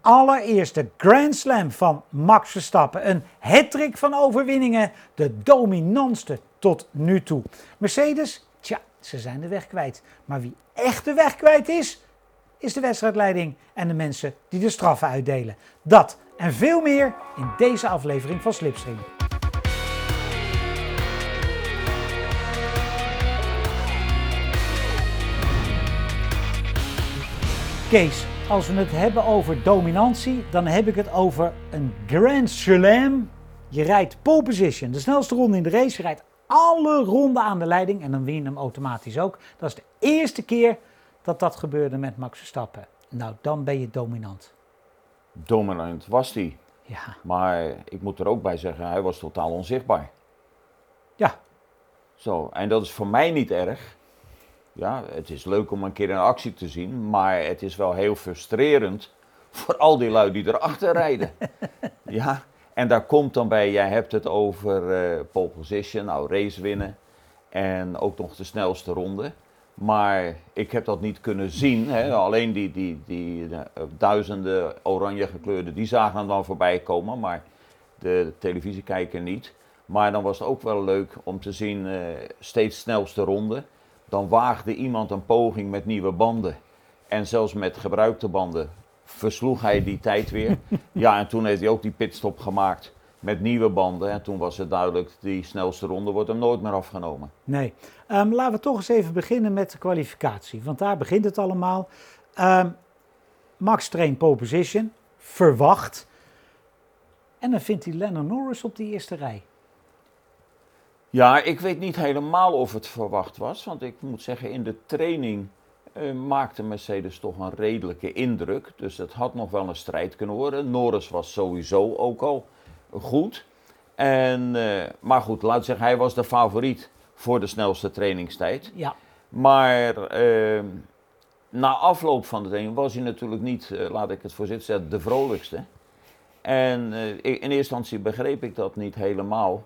allereerste Grand Slam van Max Verstappen. Een hattrick van overwinningen, de dominantste tot nu toe. Mercedes, tja, ze zijn de weg kwijt. Maar wie echt de weg kwijt is, is de wedstrijdleiding en de mensen die de straffen uitdelen. Dat en veel meer in deze aflevering van Slipstream. Kees, als we het hebben over dominantie, dan heb ik het over een Grand Slam. Je rijdt pole position, de snelste ronde in de race. Je rijdt alle ronden aan de leiding en dan win je hem automatisch ook. Dat is de eerste keer dat dat gebeurde met Max Verstappen. Nou, dan ben je dominant. Dominant was hij. Ja, Maar ik moet er ook bij zeggen, hij was totaal onzichtbaar. ja, Zo, en dat is voor mij niet erg. Ja, het is leuk om een keer een actie te zien, maar het is wel heel frustrerend voor al die lui die erachter rijden. ja, en daar komt dan bij, jij hebt het over eh, pole position, nou race winnen en ook nog de snelste ronde. Maar ik heb dat niet kunnen zien. Hè. Alleen die, die, die eh, duizenden oranje gekleurde, die zagen hem dan voorbij komen, maar de televisiekijker niet. Maar dan was het ook wel leuk om te zien, eh, steeds snelste ronde. Dan waagde iemand een poging met nieuwe banden. En zelfs met gebruikte banden versloeg hij die tijd weer. Ja, en toen heeft hij ook die pitstop gemaakt met nieuwe banden. En toen was het duidelijk, die snelste ronde wordt hem nooit meer afgenomen. nee. Ehm, laten we toch eens even beginnen met de kwalificatie, want daar begint het allemaal. Ehm, Max traint pole position, verwacht. En dan vindt hij Lennon Norris op die eerste rij. Ja, ik weet niet helemaal of het verwacht was. Want ik moet zeggen, in de training eh, maakte Mercedes toch een redelijke indruk. Dus het had nog wel een strijd kunnen worden. Norris was sowieso ook al goed. En, eh, maar goed, laat ik zeggen, hij was de favoriet voor de snelste trainingstijd. Ja, Maar eh, na afloop van de training was hij natuurlijk niet, laat ik het voorzichtig zeggen, de vrolijkste. En in eerste instantie begreep ik dat niet helemaal.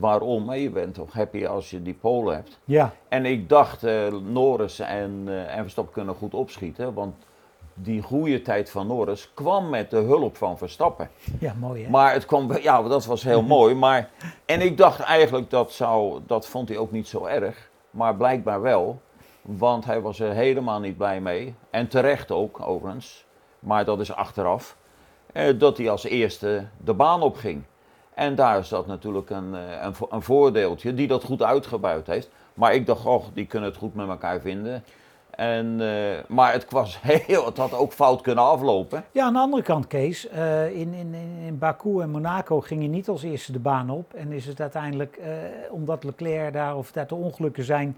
Waarom? Maar je bent toch happy als je die polen hebt. ja, En ik dacht, eh Norris en, eh en Verstappen kunnen goed opschieten. Want die goede tijd van Norris kwam met de hulp van Verstappen. ja, mooi hè? Maar het kwam, ja, dat was heel mooi. Maar, en ik dacht eigenlijk dat zou, dat vond hij ook niet zo erg. Maar blijkbaar wel, want hij was er helemaal niet blij mee. En terecht ook, overigens. Maar dat is achteraf. eh, dat hij als eerste de baan opging. En daar is dat natuurlijk een, eh, een, een voordeeltje, die dat goed uitgebuit heeft. Maar ik dacht, och, die kunnen het goed met elkaar vinden. En, eh, maar het, was heel, het had ook fout kunnen aflopen. Ja, aan de andere kant, Kees, eh, in, in, in Baku en Monaco ging hij niet als eerste de baan op. En is het uiteindelijk, omdat Leclerc daar of dat er ongelukken zijn,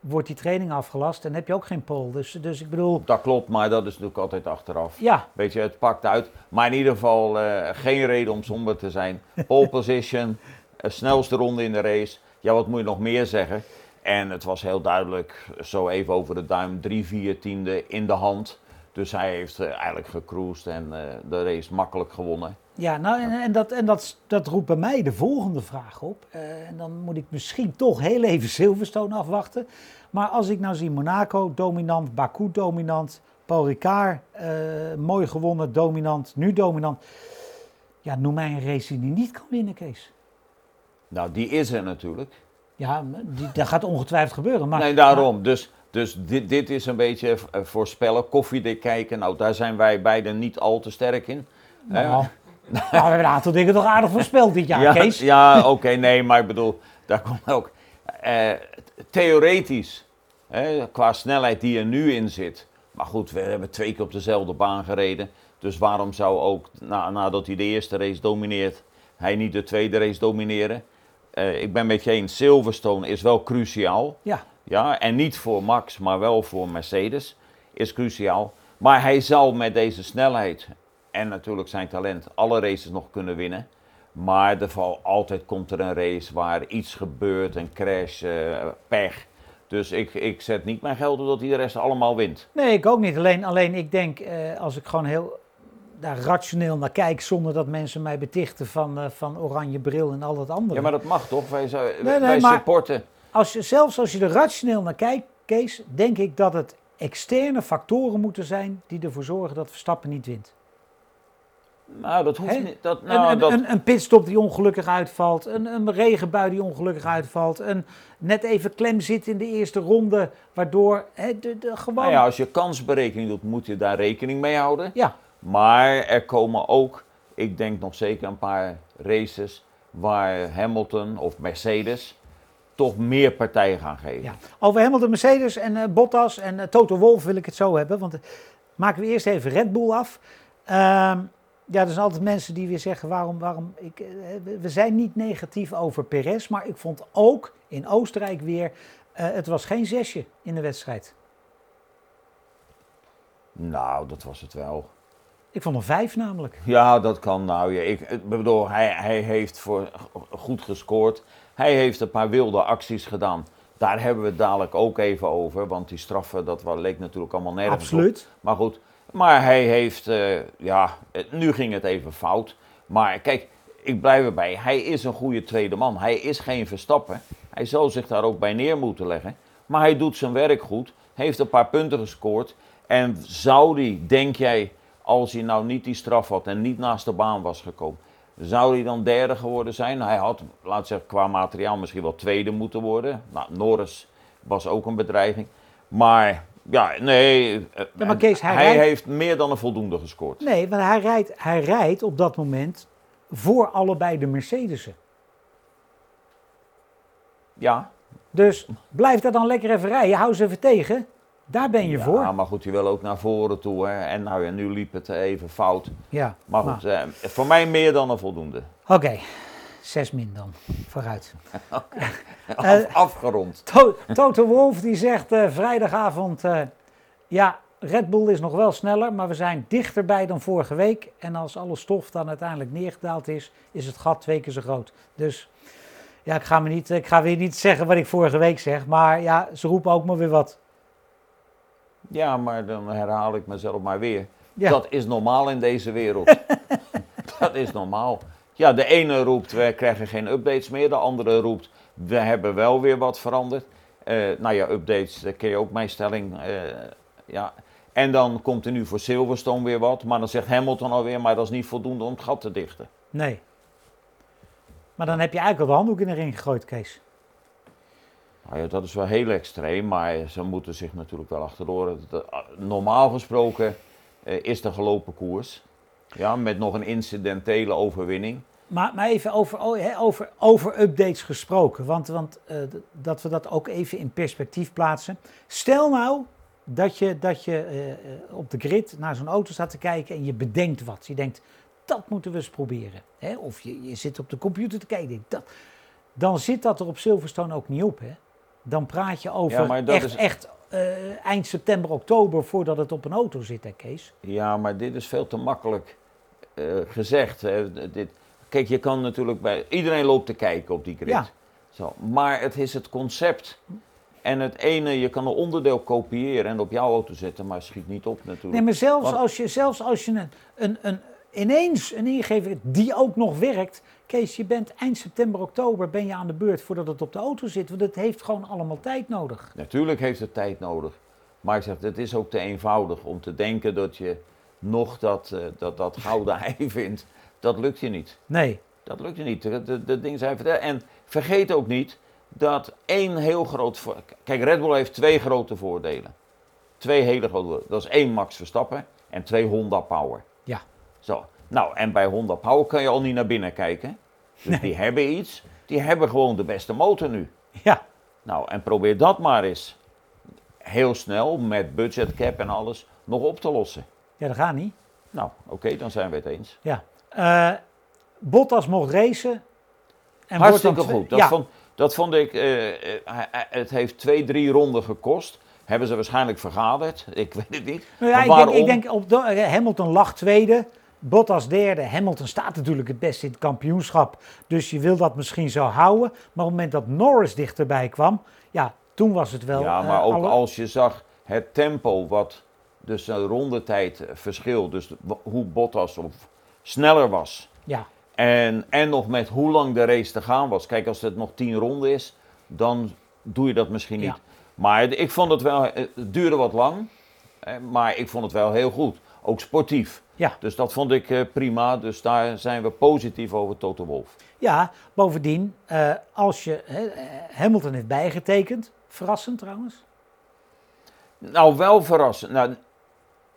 wordt die training afgelast en heb je ook geen pole. Dus, dus ik bedoel, Dat klopt, maar dat is natuurlijk altijd achteraf. ja, Weet je, het pakt uit. Maar in ieder geval eh, geen reden om somber te zijn. Pole position, eh, snelste ronde in de race. Ja, wat moet je nog meer zeggen? En het was heel duidelijk, zo even over de duim, drie, vier tiende in de hand. Dus hij heeft eh, eigenlijk gecruised en de race makkelijk gewonnen. Ja nou, en, en, dat, en dat, dat roept bij mij de volgende vraag op. Eh, en dan moet ik misschien toch heel even Silverstone afwachten. Maar als ik nou zie Monaco dominant, Baku dominant, Paul Ricard eh, mooi gewonnen, dominant, nu dominant. Ja, noem mij een race die niet kan winnen, Kees. Nou, die is er natuurlijk. Ja, die, dat gaat ongetwijfeld gebeuren. Maar, nee, daarom. Dus, dus dit, dit is een beetje eh, voorspellen, koffiedik kijken. Nou, daar zijn wij beiden niet al te sterk in. Nou, nou, we hebben een aantal dingen toch aardig voorspeld dit jaar, ja, Kees. ja oké, nee, maar ik bedoel, daar komt ook. eh, theoretisch, qua snelheid die er nu in zit. Maar goed, we hebben twee keer op dezelfde baan gereden. Dus waarom zou ook, na, nadat hij de eerste race domineert, hij niet de tweede race domineren? Eh, ik ben met je eens, Silverstone is wel cruciaal. Ja, Ja, en niet voor Max, maar wel voor Mercedes is cruciaal. Maar hij zal met deze snelheid en natuurlijk zijn talent alle races nog kunnen winnen. Maar er val, altijd komt er een race waar iets gebeurt, een crash, eh, pech. Dus ik, ik zet niet mijn geld op dat hij de rest allemaal wint. nee, ik ook niet. Alleen, alleen ik denk, eh, als ik gewoon heel daar rationeel naar kijk, zonder dat mensen mij betichten van, eh, van oranje bril en al dat andere. Ja, maar dat mag toch? Wij, zou- nee, wij maar- supporten. als je, zelfs als je er rationeel naar kijkt, Kees, denk ik dat het externe factoren moeten zijn die ervoor zorgen dat Verstappen niet wint. Nou, dat hoeft Hè? niet. Dat, Een, nou, een, dat, een, een pitstop die ongelukkig uitvalt, een, een regenbui die ongelukkig uitvalt, een net even klem zit in de eerste ronde, waardoor hè, de, de, gewoon... nou ja, als je kansberekening doet, moet je daar rekening mee houden. ja, Maar er komen ook, ik denk nog zeker een paar races waar Hamilton of Mercedes toch meer partij gaan geven. Ja. Over Hamilton, Mercedes en eh, Bottas en eh, Toto Wolff wil ik het zo hebben. Want eh, maken we eerst even Red Bull af. Ehm, ja, er zijn altijd mensen die weer zeggen waarom, waarom ik, eh, we- zijn niet negatief over Perez. Maar ik vond ook in Oostenrijk weer, eh, het was geen zesje in de wedstrijd. Nou, dat was het wel. Ik vond een vijf namelijk. Ja, dat kan nou. Ja, ik, ik bedoel, hij, hij heeft voor, goed gescoord. Hij heeft een paar wilde acties gedaan. Daar hebben we het dadelijk ook even over. Want die straffen, dat leek natuurlijk allemaal nergens op. Absoluut. Maar goed, maar hij heeft, eh, ja, nu ging het even fout. Maar kijk, ik blijf erbij. Hij is een goede tweede man. Hij is geen Verstappen. Hij zal zich daar ook bij neer moeten leggen. Maar hij doet zijn werk goed. Heeft een paar punten gescoord. En zou hij, denk jij, als hij nou niet die straf had en niet naast de baan was gekomen, zou hij dan derde geworden zijn? Hij had, laat zeggen, qua materiaal misschien wel tweede moeten worden. Nou, Norris was ook een bedreiging. Maar ja, nee. Ja, maar Kees, hij hij rijdt- heeft meer dan een voldoende gescoord. Nee, want hij rijdt, hij rijdt op dat moment voor allebei de Mercedes'en. Ja, Dus blijf daar dan lekker even rijden. Hou ze even tegen. Daar ben je ja, voor. maar goed, je wil ook naar voren toe. Hè. En nou ja, nu liep het even fout. Ja, Maar goed, eh, voor mij meer dan een voldoende. Oké, zes min dan. Vooruit. Af, afgerond. To- Toto Wolff die zegt eh, vrijdagavond... eh, ja, Red Bull is nog wel sneller, maar we zijn dichterbij dan vorige week. En als alle stof dan uiteindelijk neergedaald is, is het gat twee keer zo groot. Dus ja, ik ga, me niet, ik ga weer niet zeggen wat ik vorige week zeg. Maar ja, ze roepen ook maar weer wat. Ja, maar dan herhaal ik mezelf maar weer. Ja. Dat is normaal in deze wereld. dat is normaal. Ja, de ene roept, we krijgen geen updates meer. De andere roept, we hebben wel weer wat veranderd. Eh, nou ja, updates, daar ken je ook mijn stelling. eh, ja. En dan komt er nu voor Silverstone weer wat. Maar dan zegt Hamilton alweer, maar dat is niet voldoende om het gat te dichten. Nee. Maar dan heb je eigenlijk al de handdoek in de ring gegooid, Kees. Nou ja, dat is wel heel extreem, maar ze moeten zich natuurlijk wel achterdoor. Dat- Normaal gesproken eh, is de gelopen koers. Ja, met nog een incidentele overwinning. Maar, maar even over, oh, over, over updates gesproken, want, want eh, dat we dat ook even in perspectief plaatsen. Stel nou dat je, dat je eh, eh, op de grid naar zo'n auto staat te kijken en je bedenkt wat. Je denkt, dat moeten we eens proberen. Hè? Of je, je zit op de computer te kijken, denkt, dat. dan zit dat er op Silverstone ook niet op. Hè? Dan praat je over Ja, echt, is- echt eind september, oktober voordat het op een auto zit, hè, Kees? Ja, maar dit is veel te makkelijk gezegd. Hè. Dit, kijk, je kan natuurlijk bij. Iedereen loopt te kijken op die grid. Ja. Zo, maar het is het concept. En het ene, je kan een onderdeel kopiëren en op jouw auto zetten, maar schiet niet op natuurlijk. Nee, maar zelfs Want- als je, zelfs als je een, een, een, ineens een ingever die ook nog werkt. Kees, je bent eind september, oktober ben je aan de beurt voordat het op de auto zit. Want het heeft gewoon allemaal tijd nodig. Natuurlijk heeft het tijd nodig. Maar ik zeg, het is ook te eenvoudig om te denken dat je nog dat, eh, dat, dat gouden ei vindt. Dat lukt je niet. Nee, Dat lukt je niet. De, de, de dingen zijn verteld. En vergeet ook niet dat één heel groot... Kijk, Red Bull heeft twee grote voordelen. Twee hele grote voordelen. Dat is één Max Verstappen en twee Honda Power. ja. Zo. Nou, en bij Honda Power kan je al niet naar binnen kijken. Dus die hebben iets. Die hebben gewoon de beste motor nu. Ja, Nou, en probeer dat maar eens heel snel met budgetcap en alles nog op te lossen. Ja dat gaat niet. Nou, oké, dan zijn we het eens. Ja. Eh, Bottas mocht racen. En wordt Hartstikke dan goed. Dat, ja, vond, dat vond ik, eh, eh, het heeft twee, drie ronden gekost. Hebben ze waarschijnlijk vergaderd. Ik weet het niet. Nou ja, ik, denk, ik denk op de, Hamilton lag tweede. Bottas derde. Hamilton staat natuurlijk het beste in het kampioenschap. Dus je wil dat misschien zo houden. Maar op het moment dat Norris dichterbij kwam. Ja, toen was het wel. ja, maar ook alle- als je zag het tempo wat dus een rondetijd verschil, dus hoe Bottas of sneller was. Ja, En, en nog met hoe lang de race te gaan was. Kijk, als het nog tien ronden is, dan doe je dat misschien Ja. niet. Maar ik vond het wel, het duurde wat lang, maar ik vond het wel heel goed. Ook sportief. Ja. Dus dat vond ik eh, prima. Dus daar zijn we positief over Toto Wolff. Ja, bovendien, eh, als je eh, Hamilton heeft bijgetekend, verrassend trouwens. Nou, wel verrassend. Nou,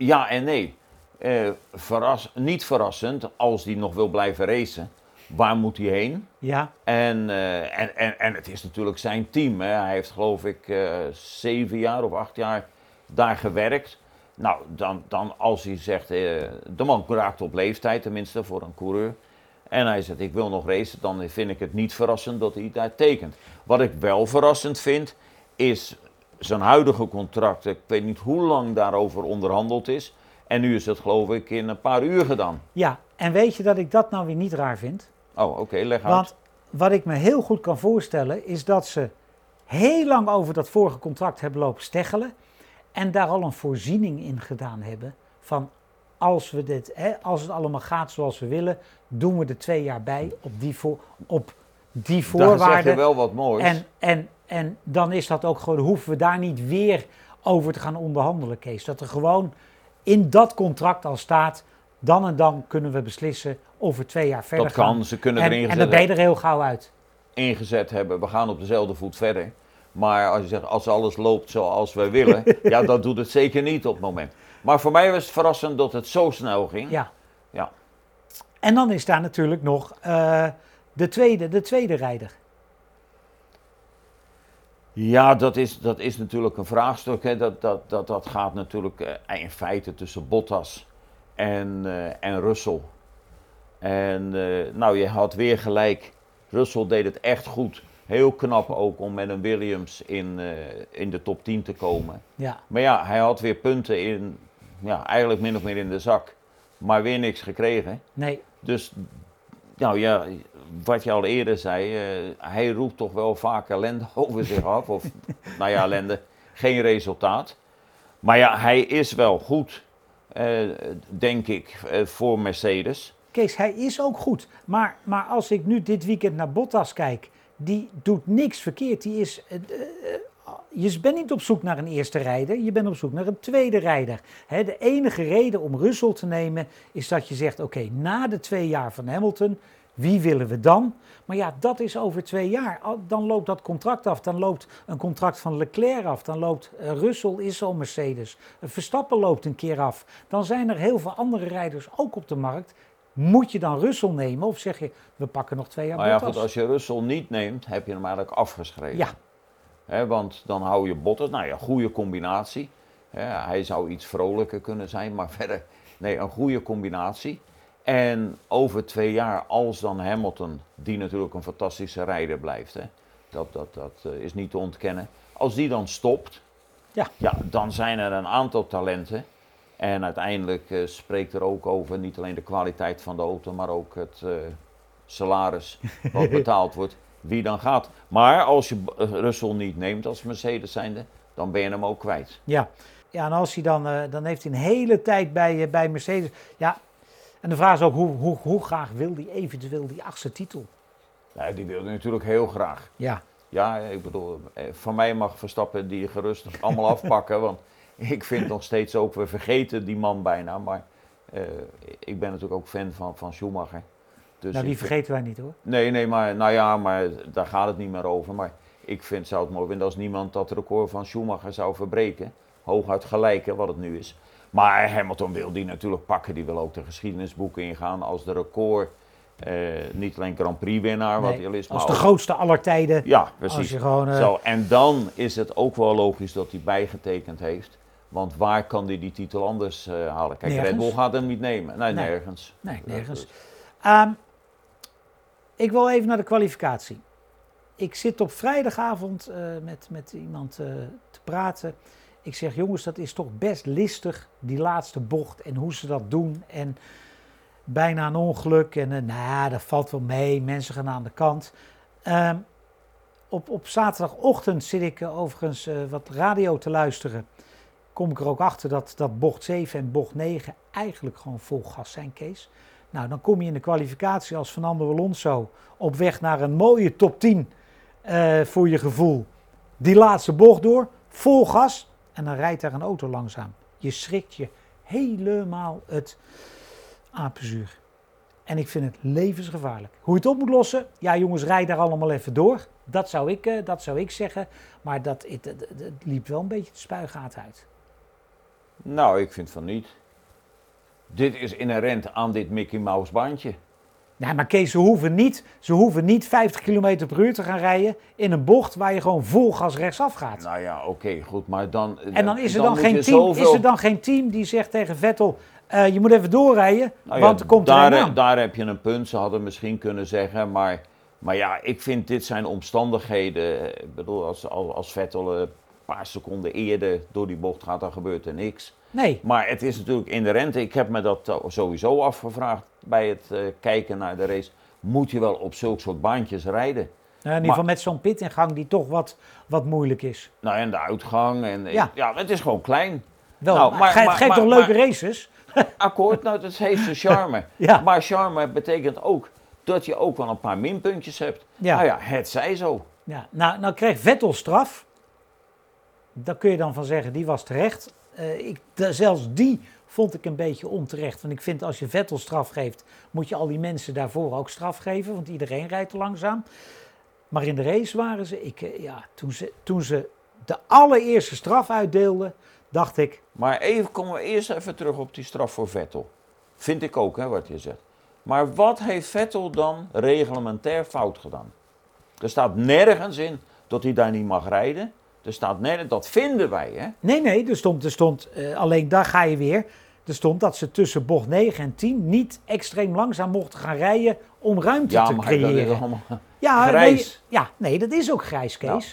ja en nee. Eh, verras, niet verrassend als hij nog wil blijven racen. Waar moet hij heen? Ja, En, eh, en, en, en het is natuurlijk zijn team. Hè. Hij heeft geloof ik eh, zeven jaar of acht jaar daar gewerkt. Nou, dan, dan als hij zegt, de man raakt op leeftijd tenminste voor een coureur. En hij zegt, ik wil nog racen, dan vind ik het niet verrassend dat hij daar tekent. Wat ik wel verrassend vind, is zijn huidige contract. Ik weet niet hoe lang daarover onderhandeld is. En nu is het geloof ik in een paar uur gedaan. ja. En weet je dat ik dat nou weer niet raar vind? Oh, oké, leg uit. Want wat ik me heel goed kan voorstellen is dat ze heel lang over dat vorige contract hebben lopen steggelen. En daar al een voorziening in gedaan hebben. Van als, we dit, hè, als het allemaal gaat zoals we willen, doen we er twee jaar bij op die, voor, op die Daar zeg je voorwaarden. wel wat moois. En, en, en dan is dat ook gewoon, hoeven we daar niet weer over te gaan onderhandelen, Kees. Dat er gewoon in dat contract al staat, dan en dan kunnen we beslissen of we twee jaar verder dat gaan. kan, ze kunnen En, erin en gezet, dan ben je er heel gauw uit. ingezet hebben. We gaan op dezelfde voet verder. Maar als je zegt, als alles loopt zoals we willen, ja, dat doet het zeker niet op het moment. Maar voor mij was het verrassend dat het zo snel ging. Ja. Ja. En dan is daar natuurlijk nog eh, de, tweede, de tweede rijder. Ja, dat is, dat is natuurlijk een vraagstuk. Hè. Dat, dat, dat, dat gaat natuurlijk eh, in feite tussen Bottas en, eh, en Russell. En eh, nou, je had weer gelijk. Russell deed het echt goed. Heel knap ook om met een Williams in, in de top 10 te komen. Ja, Maar ja, hij had weer punten in, ja, eigenlijk min of meer in de zak. Maar weer niks gekregen. nee, Dus, nou ja, wat je al eerder zei, eh, hij roept toch wel vaak ellende over zich af. Of, nou ja, ellende, geen resultaat. Maar ja, hij is wel goed, eh, denk ik, eh, voor Mercedes. Kees, hij is ook goed. Maar, maar als ik nu dit weekend naar Bottas kijk, die doet niks verkeerd. Die is, je bent niet op zoek naar een eerste rijder, je bent op zoek naar een tweede rijder. Hè, de enige reden om Russell te nemen is dat je zegt, oké, na de twee jaar van Hamilton, wie willen we dan? Maar ja, dat is over twee jaar. Dan loopt dat contract af. Dan loopt een contract van Leclerc af. Dan loopt eh, Russell is al Mercedes. Eh, Verstappen loopt een keer af. Dan zijn er heel veel andere rijders ook op de markt. Moet je dan Russell nemen of zeg je, we pakken nog twee jaar Nou ja, Bottas? goed, als je Russell niet neemt, heb je hem eigenlijk afgeschreven. Ja, want dan hou je Bottas, nou ja, goede combinatie. Hij zou iets vrolijker kunnen zijn, maar verder, nee, een goede combinatie. En over twee jaar, als dan Hamilton, die natuurlijk een fantastische rijder blijft, hè, dat, dat, dat eh, is niet te ontkennen. Als die dan stopt, Ja. Ja, dan zijn er een aantal talenten. En uiteindelijk eh, spreekt er ook over niet alleen de kwaliteit van de auto, maar ook het eh, salaris wat betaald wordt, wie dan gaat. Maar als je Russell niet neemt als Mercedes zijnde, dan ben je hem ook kwijt. ja. Ja, en als hij dan, dan heeft hij een hele tijd bij, bij Mercedes. Ja, en de vraag is ook, hoe, hoe, hoe graag wil hij eventueel die achtste titel? Ja, die wilde natuurlijk heel graag. Ja, Ja, ik bedoel, eh, van mij mag Verstappen die gerust allemaal afpakken. Want ik vind nog steeds ook, we vergeten die man bijna. Maar eh, ik ben natuurlijk ook fan van, van Schumacher. Dus nou die vergeten wij niet hoor. Nee, nee, maar nou ja, maar daar gaat het niet meer over. Maar ik vind, zou het mooi vinden als niemand dat record van Schumacher zou verbreken. Hooguit gelijken, wat het nu is. Maar Hamilton wil die natuurlijk pakken. Die wil ook de geschiedenisboeken ingaan als de record. eh, niet alleen Grand Prix winnaar, wat hij al is, als maar de ook- grootste aller tijden. Ja, precies. gewoon, eh, Zo, en dan is het ook wel logisch dat hij bijgetekend heeft. Want waar kan hij die titel anders eh, halen? Kijk, Nergens. Red Bull gaat hem niet nemen. Nee, Nee. nergens. Nee, nergens. Ehm, ik wil even naar de kwalificatie. Ik zit op vrijdagavond met, met iemand te praten. Ik zeg, jongens, dat is toch best listig, die laatste bocht en hoe ze dat doen. En bijna een ongeluk. En eh, nou dat valt wel mee, mensen gaan aan de kant. Ehm, op, op zaterdagochtend zit ik eh, overigens eh, wat radio te luisteren. Kom ik er ook achter dat, dat bocht 7 en bocht 9 eigenlijk gewoon vol gas zijn, Kees. Nou, dan kom je in de kwalificatie als Fernando Alonso op weg naar een mooie top 10 eh, voor je gevoel. Die laatste bocht door, vol gas en dan rijdt daar een auto langzaam. Je schrikt je helemaal het apenzuur. En ik vind het levensgevaarlijk. Hoe je het op moet lossen? Ja, jongens, rijd daar allemaal even door. Dat zou ik, eh, dat zou ik zeggen. Maar dat, het, het, het liep wel een beetje de spuigaat uit. Nou, ik vind van niet. Dit is inherent aan dit Mickey Mouse bandje. Nee, maar Kees, ze hoeven, niet, ze hoeven niet 50 km per uur te gaan rijden in een bocht waar je gewoon vol gas rechtsaf gaat. Nou ja, oké, goed, maar dan... en dan is er dan, geen team, zoveel- is er dan geen team die zegt tegen Vettel, eh, je moet even doorrijden, Nou ja, want er komt er daar, daar heb je een punt, ze hadden misschien kunnen zeggen, maar, maar ja, ik vind dit zijn omstandigheden. Ik bedoel, als, als Vettel een paar seconden eerder door die bocht gaat, dan gebeurt er niks. Nee, Maar het is natuurlijk inherent, ik heb me dat eh, sowieso afgevraagd bij het eh, kijken naar de race. Moet je wel op zulke soort baantjes rijden? in ieder geval met zo'n pitingang die toch wat, wat moeilijk is. Nou, en de uitgang, en, Ja. ja. het is gewoon klein. Wel, Nou, maar, het geeft toch leuke maar- races? Akkoord, nou, dat heeft zijn charme. Ja. Maar charme betekent ook dat je ook wel een paar minpuntjes hebt. Ja. Nou ja, het zij zo. Ja, nou, nou kreeg Vettel straf. Daar kun je dan van zeggen, die was terecht. Eh, ik, zelfs die vond ik een beetje onterecht. Want ik vind als je Vettel straf geeft, moet je al die mensen daarvoor ook straf geven. Want iedereen rijdt langzaam. Maar in de race waren ze, ik, eh, ja, toen ze, toen ze de allereerste straf uitdeelden, dacht ik, Maar even komen we eerst even terug op die straf voor Vettel. Vind ik ook, hè, wat je zegt. Maar wat heeft Vettel dan reglementair fout gedaan? Er staat nergens in dat hij daar niet mag rijden. Er staat nergens, dat vinden wij, hè. nee, nee, er stond, er stond eh, alleen daar ga je weer. Er stond dat ze tussen bocht 9 en 10 niet extreem langzaam mochten gaan rijden om ruimte Ja, te maar dat creëren. is allemaal... Ja, Grijs. Nee, ja, nee, dat is ook grijs, Kees. Nou.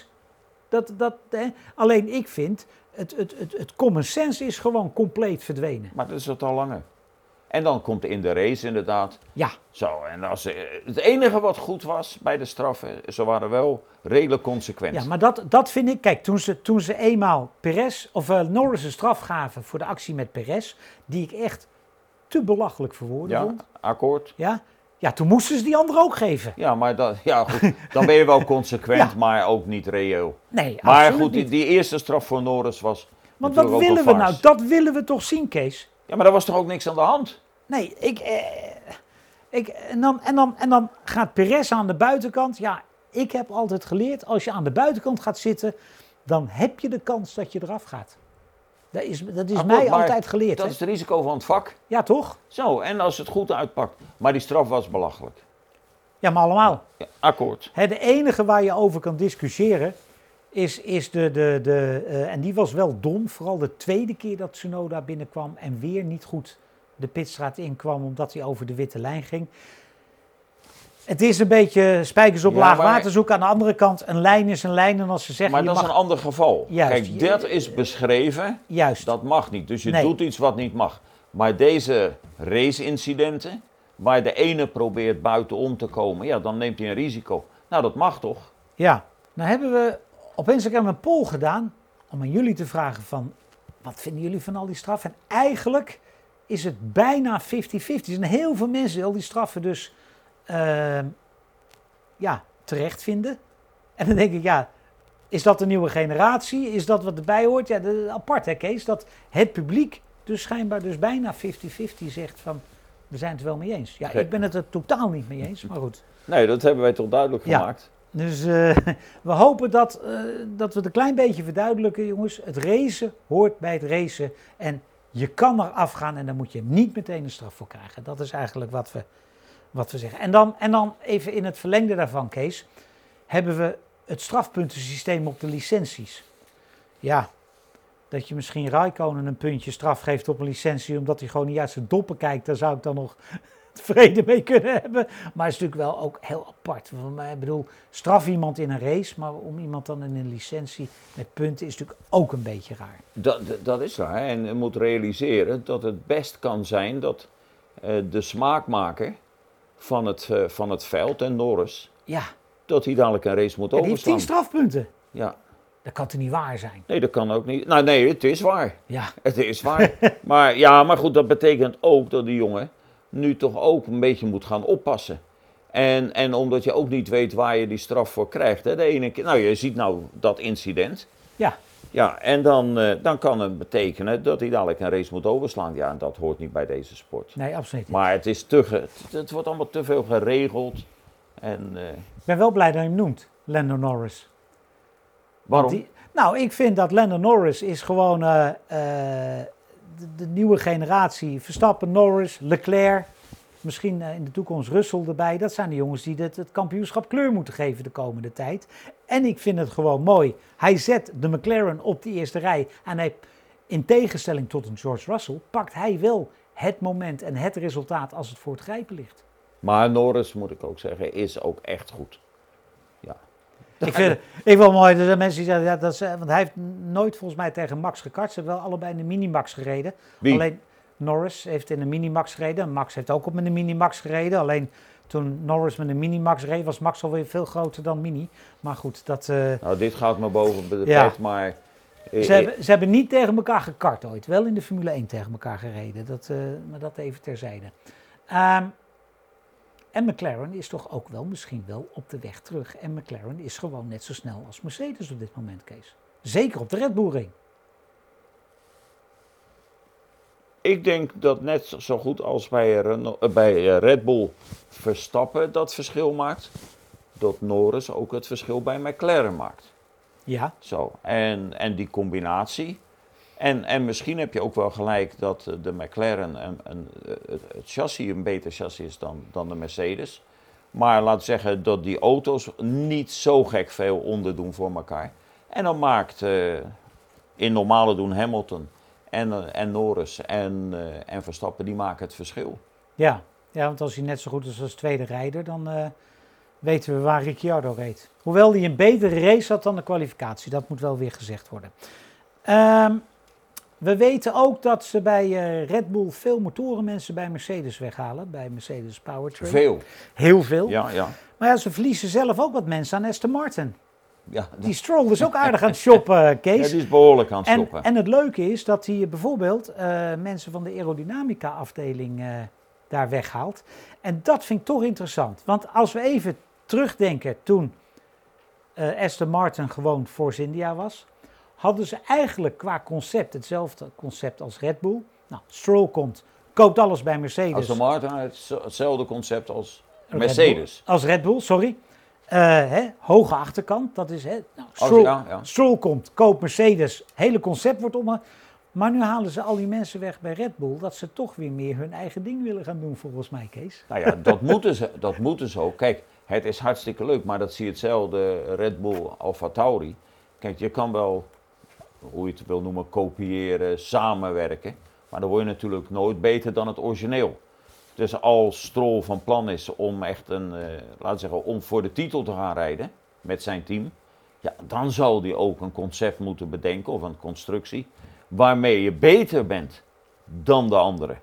Dat, dat, hè. Alleen ik vind, het, het, het, het common sense is gewoon compleet verdwenen. Maar dat is het al langer. En dan komt in de race inderdaad Ja, Zo, en als, eh, het enige wat goed was bij de straffen, ze waren wel redelijk consequent. ja maar dat, dat vind ik, kijk, toen ze, toen ze eenmaal Perez, of eh, Norris een straf gaven voor de actie met Perez, die ik echt te belachelijk verwoorden Ja, vond. akkoord. Ja? ja, toen moesten ze die andere ook geven. Ja, maar dat, ja, goed, dan ben je wel consequent, Ja. maar ook niet reëel. Nee, Maar goed, die, die eerste straf voor Norris was Want wat willen we nou? Dat willen we toch zien, Kees? Ja, maar daar was toch ook niks aan de hand? Nee, ik, eh, ik, en, dan, en, dan, en dan gaat Perez aan de buitenkant. Ja, ik heb altijd geleerd, als je aan de buitenkant gaat zitten, dan heb je de kans dat je eraf gaat. Dat is, dat is Akkoord, mij altijd geleerd. Dat hè. is het risico van het vak. Ja, toch? Zo, en als het goed uitpakt. Maar die straf was belachelijk. Ja, maar allemaal. Ja, akkoord. Hè, de enige waar je over kan discussiëren is, is de, de, de eh, en die was wel dom, vooral de tweede keer dat Tsunoda binnenkwam en weer niet goed de pitstraat inkwam omdat hij over de witte lijn ging. Het is een beetje spijkers op Ja, laag water zoeken. Aan de andere kant, een lijn is een lijn en als ze zeggen Maar dat is een ander geval. Juist. Kijk, dat is beschreven. Juist, Dat mag niet. Dus je Nee. doet iets wat niet mag. Maar deze race-incidenten, waar de ene probeert buitenom te komen, ja, dan neemt hij een risico. Nou, dat mag toch? ja. Nou hebben we op Instagram een poll gedaan om aan jullie te vragen van... Wat vinden jullie van al die straffen? En eigenlijk is het bijna 50-50. Er zijn heel veel mensen die al die straffen dus ehm, ja, terecht vinden. En dan denk ik, ja, is dat de nieuwe generatie? Is dat wat erbij hoort? Ja, de, apart hè Kees, dat het publiek dus schijnbaar dus bijna 50-50 zegt van... We zijn het er wel mee eens. Ja, ik ben het er totaal niet mee eens, maar goed. Nee, dat hebben wij toch duidelijk Ja. Dus eh, we hopen dat, eh, dat we het een klein beetje verduidelijken, jongens. Het racen hoort bij het racen. En je kan er afgaan en dan moet je niet meteen een straf voor krijgen. Dat is eigenlijk wat we, wat we zeggen. En dan, en dan even in het verlengde daarvan, Kees, hebben we het strafpuntensysteem op de licenties. Ja, dat je misschien Raikkonen een puntje straf geeft op een licentie omdat hij gewoon niet uit zijn doppen kijkt, daar zou ik dan nog vrede mee kunnen hebben. Maar het is natuurlijk wel ook heel apart. Eh, Ik bedoel, straf iemand in een race, maar om iemand dan in een licentie met punten is natuurlijk ook een beetje raar. Dat, dat- is waar. En je moet realiseren dat het best kan zijn dat eh, de smaakmaker van het, eh, van het veld, en Norris, Ja, dat hij dadelijk een race moet en die heeft tien overslaan. strafpunten. Ja, Dat kan toch niet waar zijn? nee, dat kan ook niet. Nou, nee, het is waar. Ja, Het is waar. maar ja, maar goed, dat betekent ook dat die jongen nu toch ook een beetje moet gaan oppassen. En, en omdat je ook niet weet waar je die straf voor krijgt. Hè. De ene keer, nou, je ziet nou dat incident. ja, Ja, en dan, eh, dan kan het betekenen dat hij dadelijk een race moet overslaan. Ja, en dat hoort niet bij deze sport. Nee, absoluut niet. Maar het, is te het, het wordt allemaal te veel geregeld. En eh, Ik ben wel blij dat je hem noemt, Lando Norris. waarom? Die- nou, ik vind dat Lando Norris is gewoon eh, de, nieuwe generatie. Verstappen, Norris, Leclerc. Misschien eh, in de toekomst Russell erbij. Dat zijn de jongens die het, het kampioenschap kleur moeten geven de komende tijd. En ik vind het gewoon mooi. Hij zet de McLaren op de eerste rij. En hij, in tegenstelling tot een George Russell, pakt hij wel het moment en het resultaat als het voor het grijpen ligt. Maar Norris, moet ik ook zeggen, is ook echt goed. Ik vind het ik wel mooi dat er mensen die zeggen, ja, dat is, eh, want hij heeft nooit volgens mij tegen Max gekart. Ze hebben wel allebei in de minimax gereden. Wie? Alleen Norris heeft in de minimax gereden. Max heeft ook op met de minimax gereden. Alleen toen Norris met de minimax reed, was Max alweer veel groter dan mini. Maar goed, dat, eh, Nou, dit gaat me boven de Ja. pet, maar... ze, hebben, ze hebben niet tegen elkaar gekart ooit. Wel in de Formule 1 tegen elkaar gereden. Dat, eh, maar dat even terzijde. Ehm, en McLaren is toch ook wel misschien wel op de weg terug. En McLaren is gewoon net zo snel als Mercedes op dit moment, Kees. Zeker op de Red Bull Ring. Ik denk dat net zo goed als bij, Renault- eh, bij eh, Red Bull Verstappen dat verschil maakt, dat Norris ook het verschil bij McLaren maakt. Ja, Zo, en, en die combinatie. En, en misschien heb je ook wel gelijk dat eh, de McLaren een, een, eh, het, chassis een beter chassis is dan, dan de Mercedes. Maar laat zeggen dat die auto's niet zo gek veel onderdoen voor elkaar. En dan maakt eh, in normale doen Hamilton en, en Norris en, en Verstappen, die maken het verschil. ja. ja, want als hij net zo goed is als tweede rijder, dan weten we waar Ricciardo reed. Hoewel hij een betere race had dan de kwalificatie, dat moet wel weer gezegd worden. Ehm, we weten ook dat ze bij eh, Red Bull veel motorenmensen bij Mercedes weghalen, bij Mercedes Powertrain. Veel. Heel veel. Ja, ja. Maar ja, ze verliezen zelf ook wat mensen aan Aston Martin. Ja, Die Stroll is ook aardig aan het shoppen, eh, ja, Kees. die is behoorlijk aan het En, stoppen. en het leuke is dat hij bijvoorbeeld eh, mensen van de aerodynamica afdeling daar weghaalt. En dat vind ik toch interessant. Want als we even terugdenken toen Aston Martin gewoon Force India was, hadden ze eigenlijk qua concept hetzelfde concept als Red Bull. Nou, Stroll komt, koopt alles bij Mercedes. Aston Martin hetzelfde concept als Mercedes. Als Red Bull, sorry. Eh, hè, hoge achterkant, dat is... Hè, nou, Stroll, ja, ja. Stroll komt, koopt Mercedes, hele concept wordt om. Maar nu halen ze al die mensen weg bij Red Bull, dat ze toch weer meer hun eigen ding willen gaan doen, volgens mij, Kees. Nou ja, dat moeten, ze, dat moeten ze ook. Kijk, het is hartstikke leuk, maar dat zie je hetzelfde Red Bull Alfa Tauri. Kijk, je kan wel, hoe je het wil noemen, kopiëren, samenwerken. Maar dan word je natuurlijk nooit beter dan het origineel. Dus als Stroll van plan is om echt een, eh, laten we zeggen, om voor de titel te gaan rijden met zijn team. Ja, dan zal hij ook een concept moeten bedenken of een constructie waarmee je beter bent dan de anderen.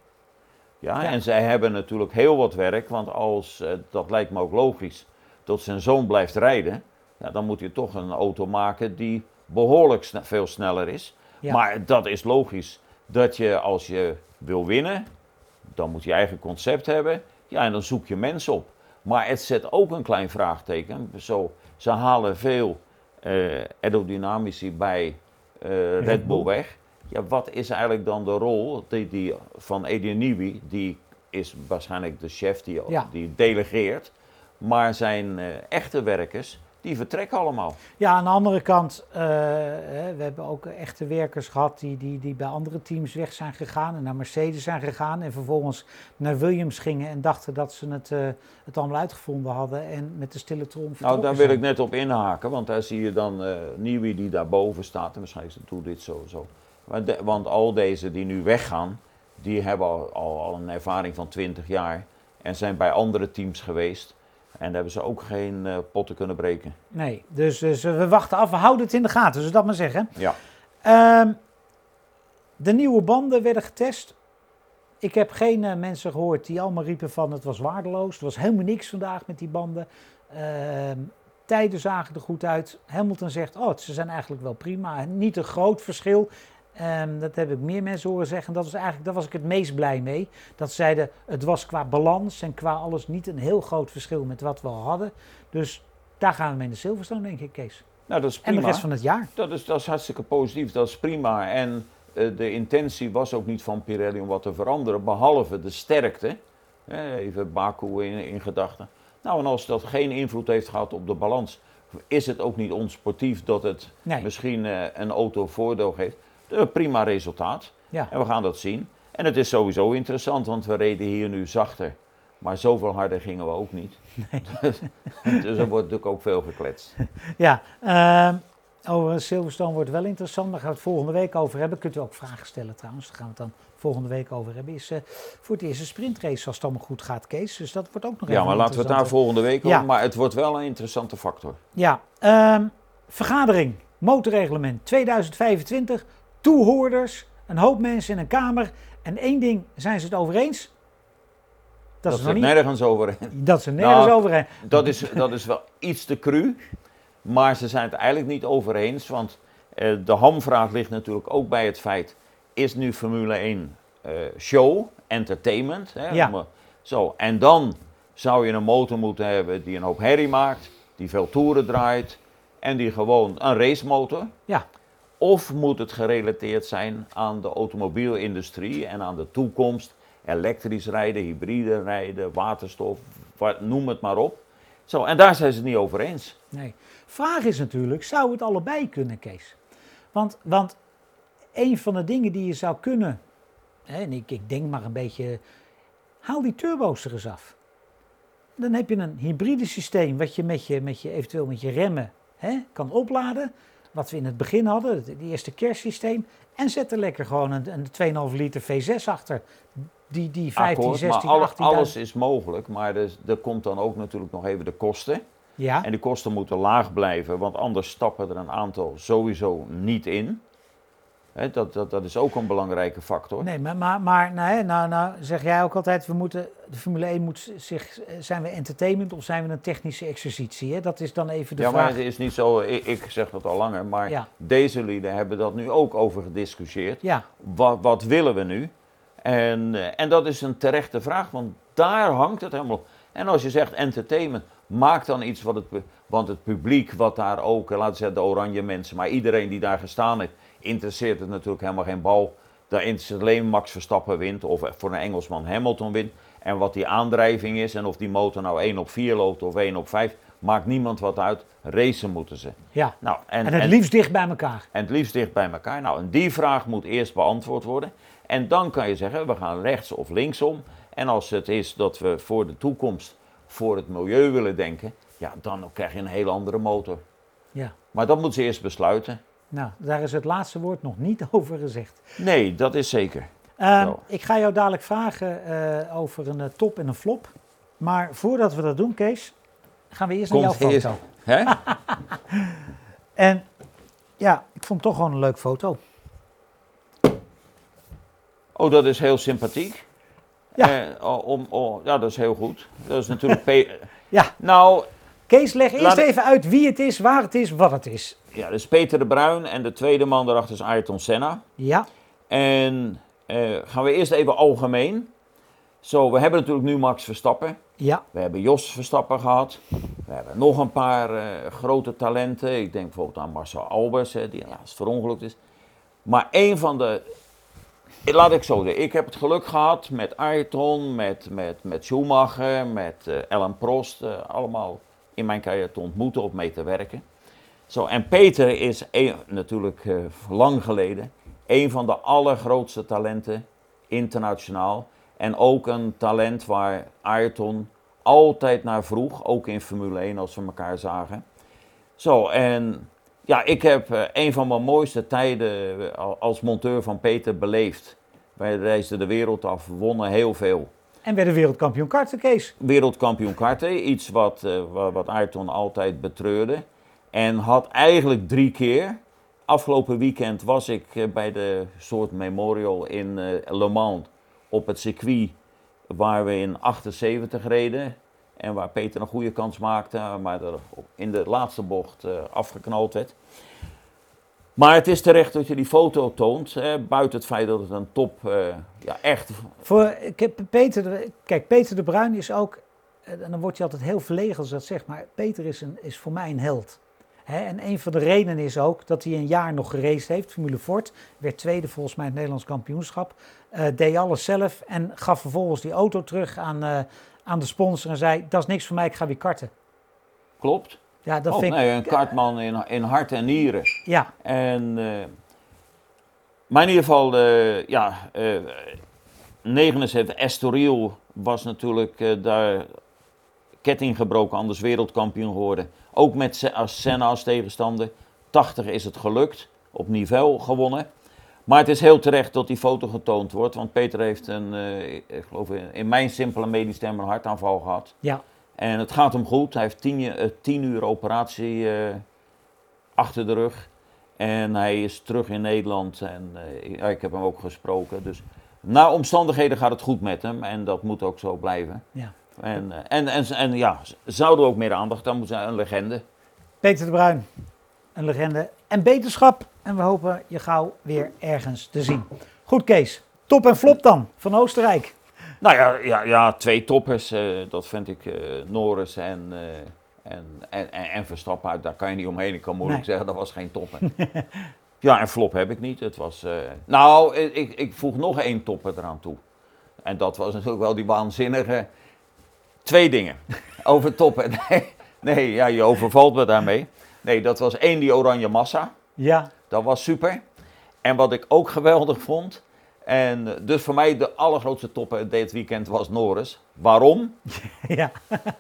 Ja, Ja. en zij hebben natuurlijk heel wat werk, want als, eh, dat lijkt me ook logisch, dat zijn zoon blijft rijden, ja, dan moet je toch een auto maken die behoorlijk sne- veel sneller is. Ja. Maar dat is logisch, dat je als je wil winnen, dan moet je eigen concept hebben, ja, en dan zoek je mensen op. Maar het zet ook een klein vraagteken. Zo, ze halen veel eh aerodynamici bij eh, Red, Bull weg. Ja, wat is eigenlijk dan de rol die, die, van Eddie Newey? Die is waarschijnlijk de chef die, Ja. die delegeert. Maar zijn eh, echte werkers, die vertrekken allemaal. Ja, aan de andere kant, hè, we hebben ook echte werkers gehad die, die, die bij andere teams weg zijn gegaan en naar Mercedes zijn gegaan en vervolgens naar Williams gingen en dachten dat ze het, eh, het allemaal uitgevonden hadden en met de stille trom Nou, daar wil ik net op inhaken, want daar zie je dan eh Nieuwie die daarboven staat. En waarschijnlijk doet dit zo, zo. Maar de- want al deze die nu weggaan, die hebben al, al, al een ervaring van 20 jaar. En zijn bij andere teams geweest. En daar hebben ze ook geen eh, potten kunnen breken. Nee, dus, dus we wachten af, we houden het in de gaten, dus dat maar zeggen. Ja. Ehm, de nieuwe banden werden getest. Ik heb geen eh, mensen gehoord die allemaal riepen van het was waardeloos. Er was helemaal niks vandaag met die banden. Ehm, tijden zagen er goed uit. Hamilton zegt, oh, ze zijn eigenlijk wel prima. Niet een groot verschil. Ehm, dat heb ik meer mensen horen zeggen. Dat was eigenlijk, daar was ik het meest blij mee. Dat ze zeiden, het was qua balans en qua alles niet een heel groot verschil met wat we al hadden. Dus daar gaan we mee in de Silverstone, denk ik, Kees. Nou, dat is En prima. de rest van het jaar. Dat is, dat is hartstikke positief, dat is prima. En eh, de intentie was ook niet van Pirelli om wat te veranderen, behalve de sterkte. Even Baku in, in gedachten. Nou, en als dat geen invloed heeft gehad op de balans, is het ook niet onsportief dat het Nee. misschien eh, een auto voordeel geeft. Eh, prima resultaat. Ja. En we gaan dat zien. En het is sowieso interessant, want we reden hier nu zachter. Maar zoveel harder gingen we ook niet. dus er wordt natuurlijk ook veel gekletst. Ja, ehm, over Silverstone wordt wel interessant. Daar gaan we het volgende week over hebben. Kunt u ook vragen stellen trouwens. Daar gaan we het dan volgende week over hebben. Is eh, voor het eerst een sprintrace als het allemaal goed gaat, Kees. Dus dat wordt ook nog Ja, even maar een laten we het daar volgende week Ja. over. Maar het wordt wel een interessante factor. Ja, ehm, vergadering, motorreglement 2025, toehoorders, een hoop mensen in een kamer. En één ding zijn ze het over eens. Dat, Dat, is het niet. nergens over. Dat ze nergens Nou, over. Dat is, dat is wel iets te cru. Maar ze zijn het eigenlijk niet over eens. Want eh, de hamvraag ligt natuurlijk ook bij het feit: is nu Formule 1 eh, show, entertainment? Hè, Ja. Eh, Zo, en dan zou je een motor moeten hebben die een hoop herrie maakt, die veel toeren draait en die gewoon een racemotor. Ja, Of moet het gerelateerd zijn aan de automobielindustrie en aan de toekomst? Elektrisch rijden, hybride rijden, waterstof, wat, noem het maar op. Zo, en daar zijn ze het niet over eens. nee. Vraag is natuurlijk, zou het allebei kunnen, Kees? Want, want een van de dingen die je zou kunnen, hè, en ik, ik denk maar een beetje, haal die turbo's er eens af. Dan heb je een hybride systeem wat je met je, met je eventueel met je remmen hè, kan opladen. Wat we in het begin hadden, het, het eerste kerstsysteem. En zet er lekker gewoon een, een 2,5 liter V6 achter. Die, die 15, Akkoord, 16, maar alle- 18 alles is mogelijk, maar er, er komt dan ook natuurlijk nog even de kosten. Ja, En die kosten moeten laag blijven, want anders stappen er een aantal sowieso niet in. Dat, dat, dat is ook een belangrijke factor. nee, maar, maar, maar nee, nou, nou zeg jij ook altijd, we moeten, de Formule 1 moet zich, zijn we entertainment of zijn we een technische exercitie? Hè? Dat is dan even de ja, maar vraag. het is niet zo, ik, ik zeg dat al langer, maar Ja. deze lieden hebben dat nu ook over gediscussieerd. Ja, Wat, wat willen we nu? En, eh, en dat is een terechte vraag, want daar hangt het helemaal op. En als je zegt entertainment, maak dan iets wat het, want het publiek wat daar ook, eh, laten we zeggen de oranje mensen, maar iedereen die daar gestaan heeft, interesseert het natuurlijk helemaal geen bal. Daar interesseert alleen Max Verstappen wint of voor een Engelsman Hamilton wint. En wat die aandrijving is en of die motor nou 1 op 4 loopt of 1 op 5, maakt niemand wat uit. Racen moeten ze. ja. Nou, en, En het en- liefst dicht bij elkaar. en het liefst dicht bij elkaar. Nou, en die vraag moet eerst beantwoord worden. En dan kan je zeggen, we gaan rechts of linksom. En als het is dat we voor de toekomst, voor het milieu willen denken, ja, dan krijg je een hele andere motor. Ja. Maar dat moeten ze eerst besluiten. Nou, daar is het laatste woord nog niet over gezegd. Nee, dat is zeker. Ehm, ik ga jou dadelijk vragen eh, over een eh, top en een flop. Maar voordat we dat doen, Kees, gaan we eerst naar jouw eerst. foto. Hè? En ja, ik vond het toch gewoon een leuke foto. Oh, dat is heel sympathiek. Ja. Eh, oh, om, oh, ja, dat is heel goed. Dat is natuurlijk... Ja, nou, Kees, leg eerst even uit wie het is, waar het is, wat het is. Ja, dat is Peter de Bruin en de tweede man daarachter is Ayrton Senna. Ja, En eh, gaan we eerst even algemeen. Zo, we hebben natuurlijk nu Max Verstappen. ja, We hebben Jos Verstappen gehad. We hebben nog een paar eh, grote talenten. Ik denk bijvoorbeeld aan Marcel Albers, hè, die helaas verongelukt is. Maar een van de. Laat ik zo zeggen, ik heb het geluk gehad met Ayrton, met, met, met Schumacher, met Ellen Prost. eh, allemaal in mijn carrière te ontmoeten of mee te werken. Zo, en Peter is een- natuurlijk eh, lang geleden een van de allergrootste talenten internationaal. En ook een talent waar Ayrton altijd naar vroeg, ook in Formule 1 als we elkaar zagen. Zo, en ja, ik heb eh, een van mijn mooiste tijden eh, al- als monteur van Peter beleefd. Wij reisden de wereld af, wonnen heel veel. en werden wereldkampioen karten, Kees. Wereldkampioen karten, iets wat, wa- wat Ayrton altijd betreurde. En had eigenlijk drie keer. Afgelopen weekend was ik eh, bij de soort memorial in eh, Le Mans op het circuit waar we in 78 reden. En waar Peter een goede kans maakte, maar er in de laatste bocht eh, afgeknald werd. Maar het is terecht dat je die foto toont, hè, buiten het feit dat het een top, eh, ja echt Voor, Peter, kijk, Peter de Bruin is ook, en dan wordt hij altijd heel verlegen als dat zegt, maar Peter is, een, is voor mij een held. Hè, en een van de redenen is ook dat hij een jaar nog geraced heeft. Formule Ford werd tweede volgens mij in het Nederlands kampioenschap. Eh, deed alles zelf en gaf vervolgens die auto terug aan, eh, aan de sponsor en zei: Dat is niks voor mij, ik ga weer karten. Klopt. Ja, dat oh, vind ik. nee, een kartman in, in hart en nieren. Ja, En, eh, maar in ieder geval, ja, eh 79, Estoril was natuurlijk daar ketting gebroken, anders wereldkampioen geworden. Ook met Senna als tegenstander. 80 is het gelukt, op niveau gewonnen. Maar het is heel terecht dat die foto getoond wordt, want Peter heeft een, eh, ik geloof in, mijn simpele medisch term een hartaanval gehad. ja, En het gaat hem goed. Hij heeft tien, eh, tien uur operatie eh, achter de rug. En hij is terug in Nederland. En ik heb hem ook gesproken. Dus naar omstandigheden gaat het goed met hem. En dat moet ook zo blijven. ja. En, eh, en, en, en ja, zouden ook meer aandacht aan moeten zijn. Een legende. Peter de Bruin, een legende en beterschap. En we hopen je gauw weer ergens te zien. Goed, Kees. Top en flop dan van Oostenrijk. Nou ja, ja, ja twee toppers. eh, dat vind ik eh Norris en, en, en, en, en Verstappen. Daar kan je niet omheen. Ik kan moeilijk Nee. zeggen, dat was geen topper. ja, en flop heb ik niet. Het was, nou, ik, ik voeg nog één topper eraan toe. En dat was natuurlijk wel die waanzinnige... Twee dingen over toppen. Nee, nee ja, je overvalt me daarmee. Nee, dat was één, die oranje massa. Ja, Dat was super. En wat ik ook geweldig vond. En dus voor mij de allergrootste topper dit weekend was Norris. Waarom? ja,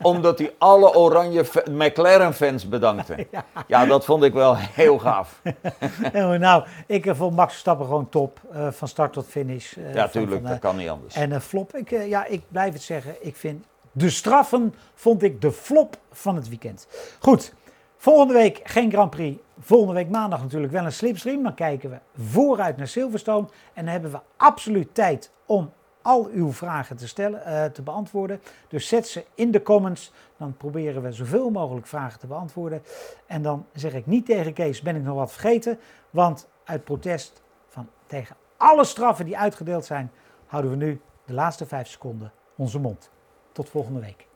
Omdat hij alle oranje fa- McLaren-fans bedankte. Ja, dat vond ik wel heel gaaf. Eh, nou, ik eh, vond Max Verstappen gewoon top. eh, van start tot finish. eh, Ja, tuurlijk, van, dat kan niet anders. En flop, ik, ja, ik blijf het zeggen. Ik vind de straffen, vond ik de flop van het weekend. Goed, volgende week geen Grand Prix. Volgende week maandag natuurlijk wel een slipstream. Dan kijken we vooruit naar Silverstone. En dan hebben we absoluut tijd om al uw vragen te, stellen, eh, te beantwoorden. Dus zet ze in de comments. Dan proberen we zoveel mogelijk vragen te beantwoorden. En dan zeg ik niet tegen Kees, ben ik nog wat vergeten? Want uit protest van, tegen alle straffen die uitgedeeld zijn, houden we nu de laatste vijf seconden onze mond. Tot volgende week.